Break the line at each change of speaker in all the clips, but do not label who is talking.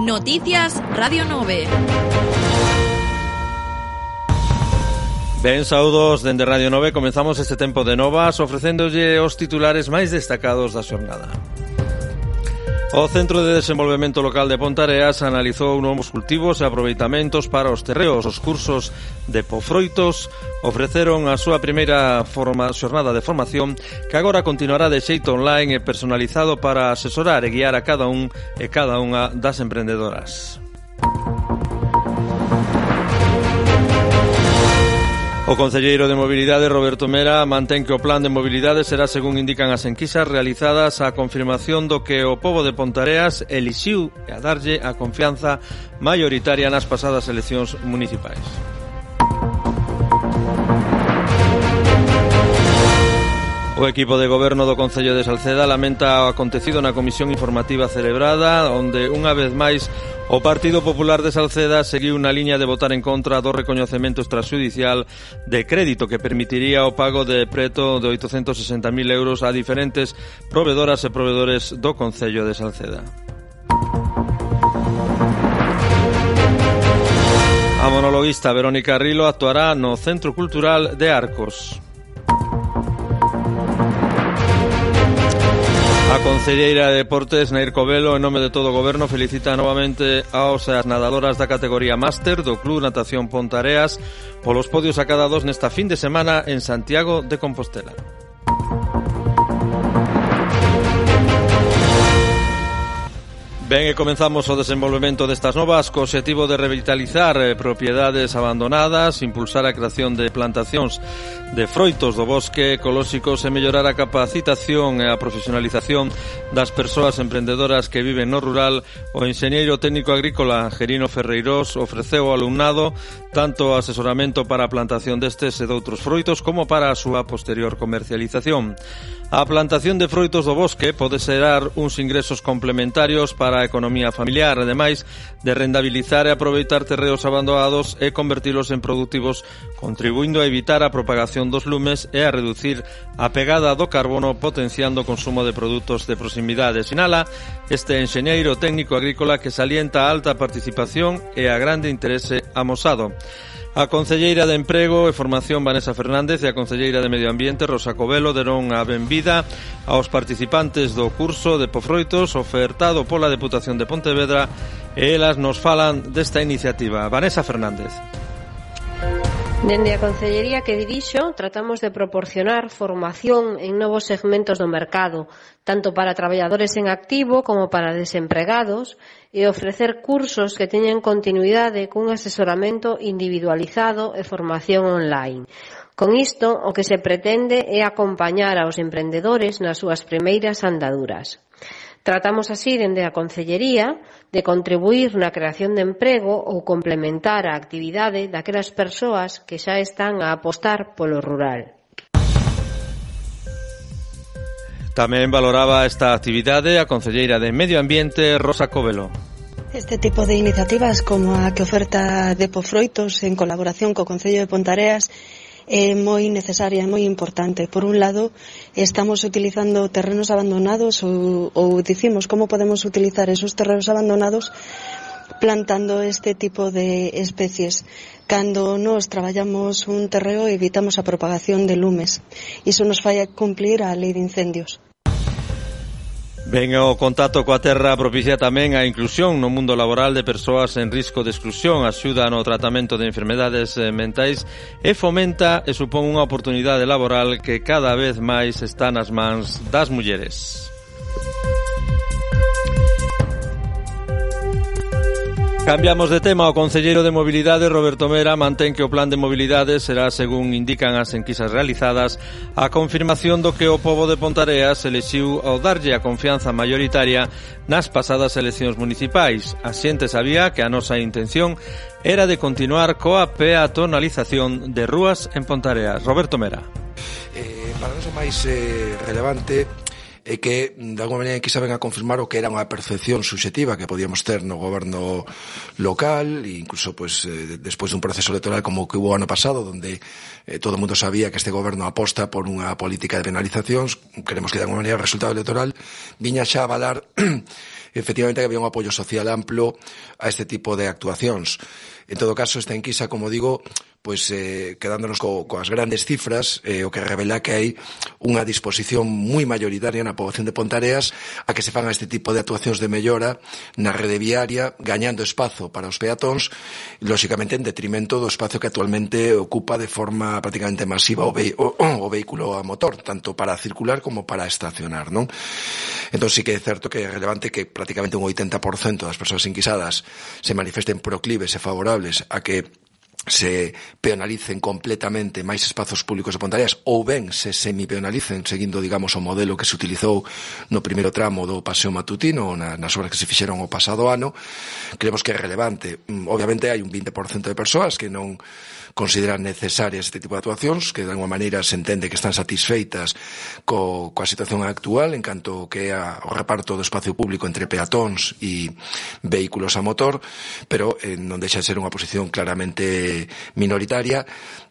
Noticias Radio 9.
Ben, saudos dende Radio 9 comenzamos este tempo de novas ofrecéndolle os titulares máis destacados da xornada. O Centro de Desenvolvemento Local de Pontareas analizou novos cultivos e aproveitamentos para os terreos. Os cursos de pofroitos ofreceron a súa primeira forma, xornada de formación que agora continuará de xeito online e personalizado para asesorar e guiar a cada un e cada unha das emprendedoras. O Concelleiro de Mobilidade, Roberto Mera, mantén que o plan de mobilidade será, según indican as enquisas realizadas, a confirmación do que o povo de Pontareas elixiu e a darlle a confianza maioritaria nas pasadas eleccións municipais. O equipo de goberno do Concello de Salceda lamenta o acontecido na comisión informativa celebrada onde unha vez máis O Partido Popular de Salceda seguiu na liña de votar en contra do recoñecemento extrajudicial de crédito que permitiría o pago de preto de 860.000 euros a diferentes proveedoras e proveedores do Concello de Salceda. A monologuista Verónica Rilo actuará no Centro Cultural de Arcos. A Concelleira de Deportes, Nair Covelo, en nome de todo o goberno, felicita novamente aos as nadadoras da categoría máster do Club Natación Pontareas polos podios acadados nesta fin de semana en Santiago de Compostela. Ben, e comenzamos o desenvolvemento destas novas co objetivo de revitalizar eh, propiedades abandonadas, impulsar a creación de plantacións de froitos do bosque ecolóxicos e mellorar a capacitación e a profesionalización das persoas emprendedoras que viven no rural, o enxeñeiro técnico agrícola Gerino Ferreirós ofreceu ao alumnado tanto asesoramento para a plantación destes e doutros froitos como para a súa posterior comercialización. A plantación de froitos do bosque pode xerar uns ingresos complementarios para a economía familiar, ademais de rendabilizar e aproveitar terreos abandonados e convertilos en productivos, contribuindo a evitar a propagación dos lumes e a reducir a pegada do carbono potenciando o consumo de produtos de proximidade. Sinala este enxeñeiro técnico agrícola que salienta a alta participación e a grande interese amosado. A Concelleira de Emprego e Formación Vanessa Fernández e a Concelleira de Medio Ambiente Rosa Covelo deron a benvida aos participantes do curso de Pofroitos ofertado pola Deputación de Pontevedra e elas nos falan desta iniciativa. Vanessa Fernández.
Dende a consellería que dirixo, tratamos de proporcionar formación en novos segmentos do mercado, tanto para traballadores en activo como para desempregados, e ofrecer cursos que teñan continuidade cun asesoramento individualizado e formación online. Con isto, o que se pretende é acompañar aos emprendedores nas súas primeiras andaduras. Tratamos así dende a Concellería de contribuir na creación de emprego ou complementar a actividade daquelas persoas que xa están a apostar polo rural.
Tamén valoraba esta actividade a concelleira de Medio Ambiente Rosa Covelo.
Este tipo de iniciativas como a que oferta Depofroitos en colaboración co Concello de Pontareas é moi necesaria, moi importante. Por un lado, estamos utilizando terrenos abandonados ou dicimos como podemos utilizar esos terrenos abandonados plantando este tipo de especies. Cando nos traballamos un terreo evitamos a propagación de lumes. Iso nos fai cumplir a lei de incendios.
Ben o contacto coa terra propicia tamén a inclusión no mundo laboral de persoas en risco de exclusión, axuda no tratamento de enfermedades eh, mentais e fomenta e supón unha oportunidade laboral que cada vez máis está nas mans das mulleres. Cambiamos de tema, o Concelleiro de Mobilidade Roberto Mera mantén que o plan de mobilidade será, según indican as enquisas realizadas, a confirmación do que o povo de Pontareas elexiu ao darlle a confianza maioritaria nas pasadas eleccións municipais. A xente sabía que a nosa intención era de continuar coa peatonalización de rúas en Pontareas. Roberto Mera.
Eh, para nós o máis eh, relevante e que de alguma maneira que saben a confirmar o que era unha percepción subxetiva que podíamos ter no goberno local e incluso pues, eh, despois dun proceso electoral como o que hubo ano pasado donde eh, todo o mundo sabía que este goberno aposta por unha política de penalizacións, creemos que de alguma maneira o resultado electoral viña xa a avalar efectivamente que había un apoio social amplo a este tipo de actuacións. En todo caso, esta enquisa, como digo, pois eh, quedándonos co, coas grandes cifras, eh, o que revela que hai unha disposición moi maioritaria na poboación de Pontareas a que se fan este tipo de actuacións de mellora na rede viaria, gañando espazo para os peatóns, lóxicamente en detrimento do espazo que actualmente ocupa de forma prácticamente masiva o, ve o, o vehículo a motor, tanto para circular como para estacionar, non? Entón sí que é certo que é relevante que prácticamente un 80% das persoas inquisadas se manifesten proclives e favorables a que se peonalicen completamente máis espazos públicos de Pontareas ou ben se semipeonalicen seguindo, digamos, o modelo que se utilizou no primeiro tramo do paseo matutino na, nas obras que se fixeron o pasado ano creemos que é relevante. Mm, obviamente hai un 20% de persoas que non consideran necesarias este tipo de actuacións que de alguma maneira se entende que están satisfeitas co, coa situación actual en canto que a, o reparto do espacio público entre peatóns e vehículos a motor pero eh, non deixa de ser unha posición claramente Eh, minoritaria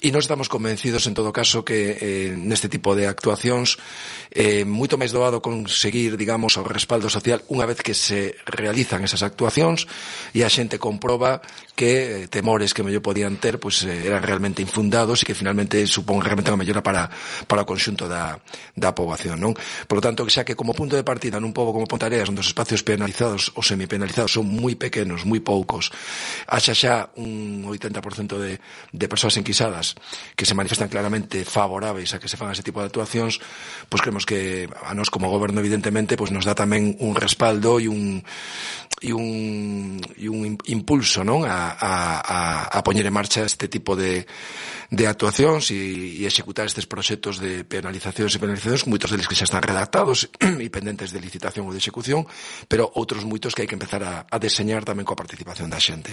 e nós estamos convencidos en todo caso que eh, neste tipo de actuacións eh, moito máis doado conseguir digamos o respaldo social unha vez que se realizan esas actuacións e a xente comproba que eh, temores que mellor podían ter pues, eh, eran realmente infundados e que finalmente supón realmente unha mellora para, para o conxunto da, da poboación non? Por lo tanto, xa que como punto de partida nun pobo como Pontareas onde os espacios penalizados ou semipenalizados son moi pequenos, moi poucos haxa xa un 80% 50% de, de persoas enquisadas que se manifestan claramente favoráveis a que se fan ese tipo de actuacións, pois creemos que a nós como goberno evidentemente pois nos dá tamén un respaldo e un e un, e un impulso non a, a, a, a poñer en marcha este tipo de, de actuacións e, e executar estes proxectos de penalizacións e penalizacións, moitos deles que xa están redactados e pendentes de licitación ou de execución, pero outros moitos que hai que empezar a, a deseñar tamén coa participación da xente.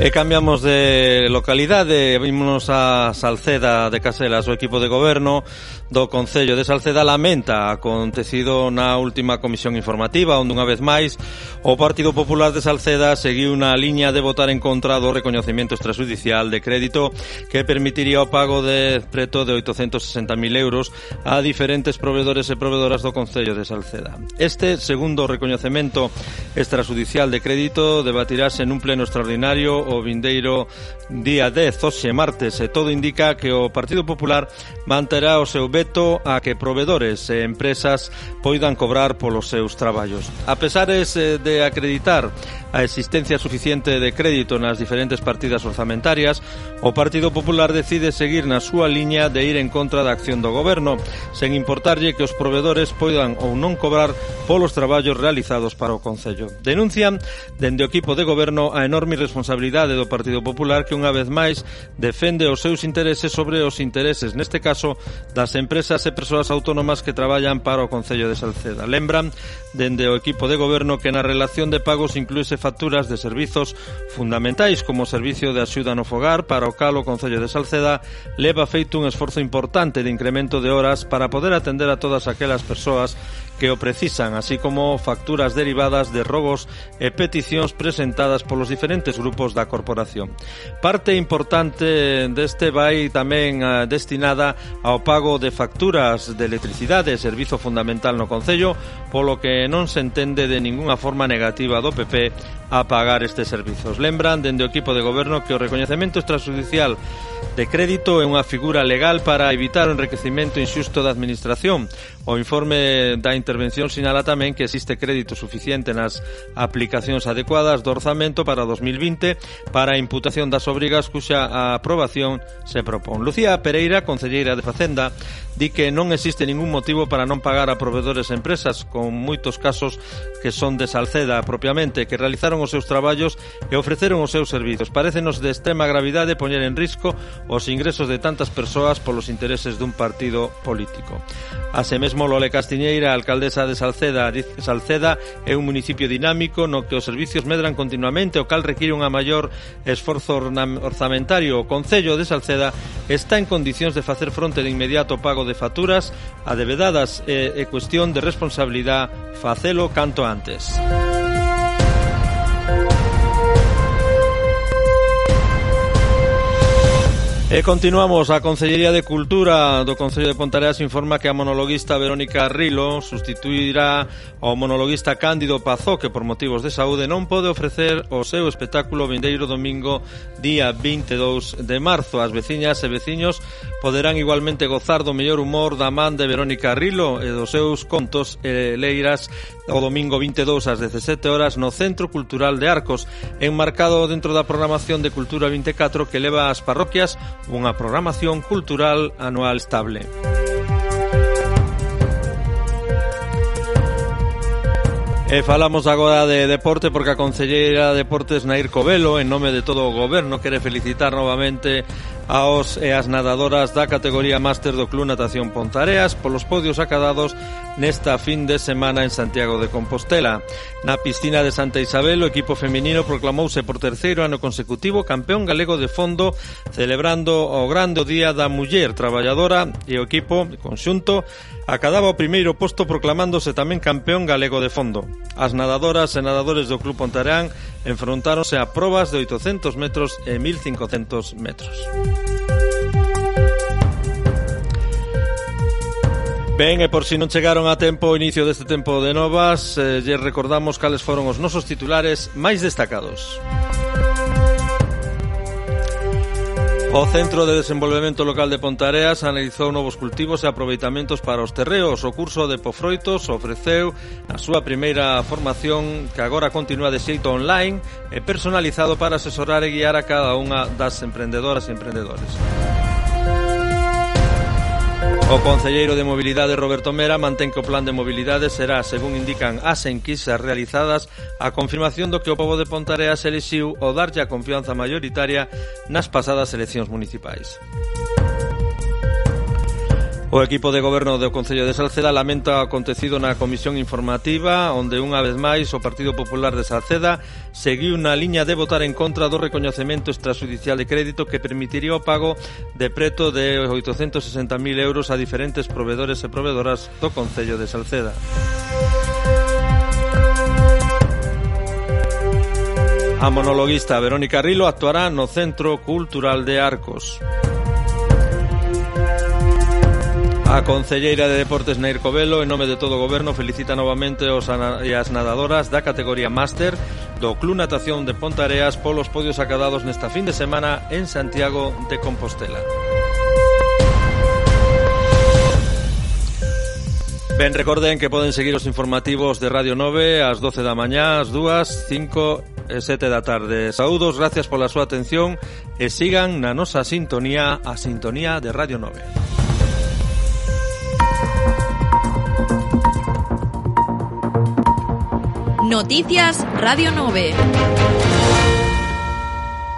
E cambiamos de localidade, vimos a Salceda de Caselas, o equipo de goberno do Concello de Salceda lamenta acontecido na última comisión informativa, onde unha vez máis o Partido Popular de Salceda seguiu na liña de votar en contra do reconocimiento extrajudicial de crédito que permitiría o pago de preto de 860.000 euros a diferentes proveedores e proveedoras do Concello de Salceda. Este segundo recoñecemento extrajudicial de crédito debatirase nun pleno extraordinario o vindeiro día 10, hoxe martes, e todo indica que o Partido Popular manterá o seu veto a que provedores e empresas poidan cobrar polos seus traballos. A pesares eh, de acreditar a existencia suficiente de crédito nas diferentes partidas orzamentarias, o Partido Popular decide seguir na súa liña de ir en contra da acción do goberno, sen importarlle que os provedores poidan ou non cobrar polos traballos realizados para o Concello. Denuncian dende o equipo de goberno a enorme irresponsabilidade unidade do Partido Popular que unha vez máis defende os seus intereses sobre os intereses, neste caso, das empresas e persoas autónomas que traballan para o Concello de Salceda. Lembran dende o equipo de goberno que na relación de pagos incluíse facturas de servizos fundamentais como o servicio de axuda no fogar para o cal o Concello de Salceda leva feito un esforzo importante de incremento de horas para poder atender a todas aquelas persoas que o precisan, así como facturas derivadas de robos e peticións presentadas polos diferentes grupos da corporación. Parte importante deste vai tamén eh, destinada ao pago de facturas de electricidade, servizo fundamental no Concello, polo que non se entende de ninguna forma negativa do PP a pagar estes servizos. Lembran dende o equipo de goberno que o recoñecemento extrajudicial de crédito é unha figura legal para evitar o enriquecimento injusto da administración, O informe da intervención sinala tamén que existe crédito suficiente nas aplicacións adecuadas do orzamento para 2020 para a imputación das obrigas cuxa aprobación se propón. Lucía Pereira, concelleira de Facenda, di que non existe ningún motivo para non pagar a provedores e empresas, con moitos casos que son de Salceda propiamente, que realizaron os seus traballos e ofreceron os seus servizos. Parecenos de extrema gravidade poñer en risco os ingresos de tantas persoas polos intereses dun partido político. Asemé mesmo Lole Castiñeira, alcaldesa de Salceda, diz que Salceda é un municipio dinámico no que os servicios medran continuamente, o cal require unha maior esforzo orzamentario. O Concello de Salceda está en condicións de facer fronte de inmediato pago de facturas adevedadas e, e cuestión de responsabilidade facelo canto antes. E continuamos, a Consellería de Cultura do Concello de Pontareas informa que a monologuista Verónica Rilo sustituirá ao monologuista Cándido Pazó que por motivos de saúde non pode ofrecer o seu espectáculo vindeiro domingo día 22 de marzo. As veciñas e veciños poderán igualmente gozar do mellor humor da man de Verónica Rilo e dos seus contos e leiras o domingo 22 ás 17 horas no Centro Cultural de Arcos, enmarcado dentro da programación de Cultura 24 que leva ás parroquias unha programación cultural anual estable. E falamos agora de deporte porque a Concelleira de Deportes Nair Covelo en nome de todo o goberno quere felicitar novamente aos e as nadadoras da categoría máster do Club Natación Pontareas polos podios acadados nesta fin de semana en Santiago de Compostela. Na piscina de Santa Isabel, o equipo feminino proclamouse por terceiro ano consecutivo campeón galego de fondo, celebrando o grande día da muller traballadora e o equipo conxunto acadaba o primeiro posto proclamándose tamén campeón galego de fondo. As nadadoras e nadadores do Club Pontareán enfrontáronse a probas de 800 metros e 1500 metros. Ben, e por si non chegaron a tempo o inicio deste tempo de novas, eh, lle recordamos cales foron os nosos titulares máis destacados. O Centro de Desenvolvemento Local de Pontareas analizou novos cultivos e aproveitamentos para os terreos. O curso de Pofroitos ofreceu a súa primeira formación que agora continúa de xeito online e personalizado para asesorar e guiar a cada unha das emprendedoras e emprendedores. O Concelleiro de Mobilidade Roberto Mera mantén que o plan de mobilidade será, según indican as enquisas realizadas, a confirmación do que o povo de Pontareas elixiu o darlle a confianza mayoritaria nas pasadas eleccións municipais. O equipo de goberno do Concello de Salceda lamenta o acontecido na comisión informativa onde unha vez máis o Partido Popular de Salceda seguiu na liña de votar en contra do recoñecemento extrajudicial de crédito que permitiría o pago de preto de 860.000 euros a diferentes provedores e proveedoras do Concello de Salceda. A monologuista Verónica Rilo actuará no Centro Cultural de Arcos. A Concelleira de Deportes Nair Covelo, en nome de todo o goberno, felicita novamente os e as nadadoras da categoría Máster do Club Natación de Pontareas polos podios acadados nesta fin de semana en Santiago de Compostela. Ben, recorden que poden seguir os informativos de Radio 9 ás 12 da mañá, ás 2, 5 e 7 da tarde. Saúdos, gracias pola súa atención e sigan na nosa sintonía, a sintonía de Radio 9.
Noticias Radio 9.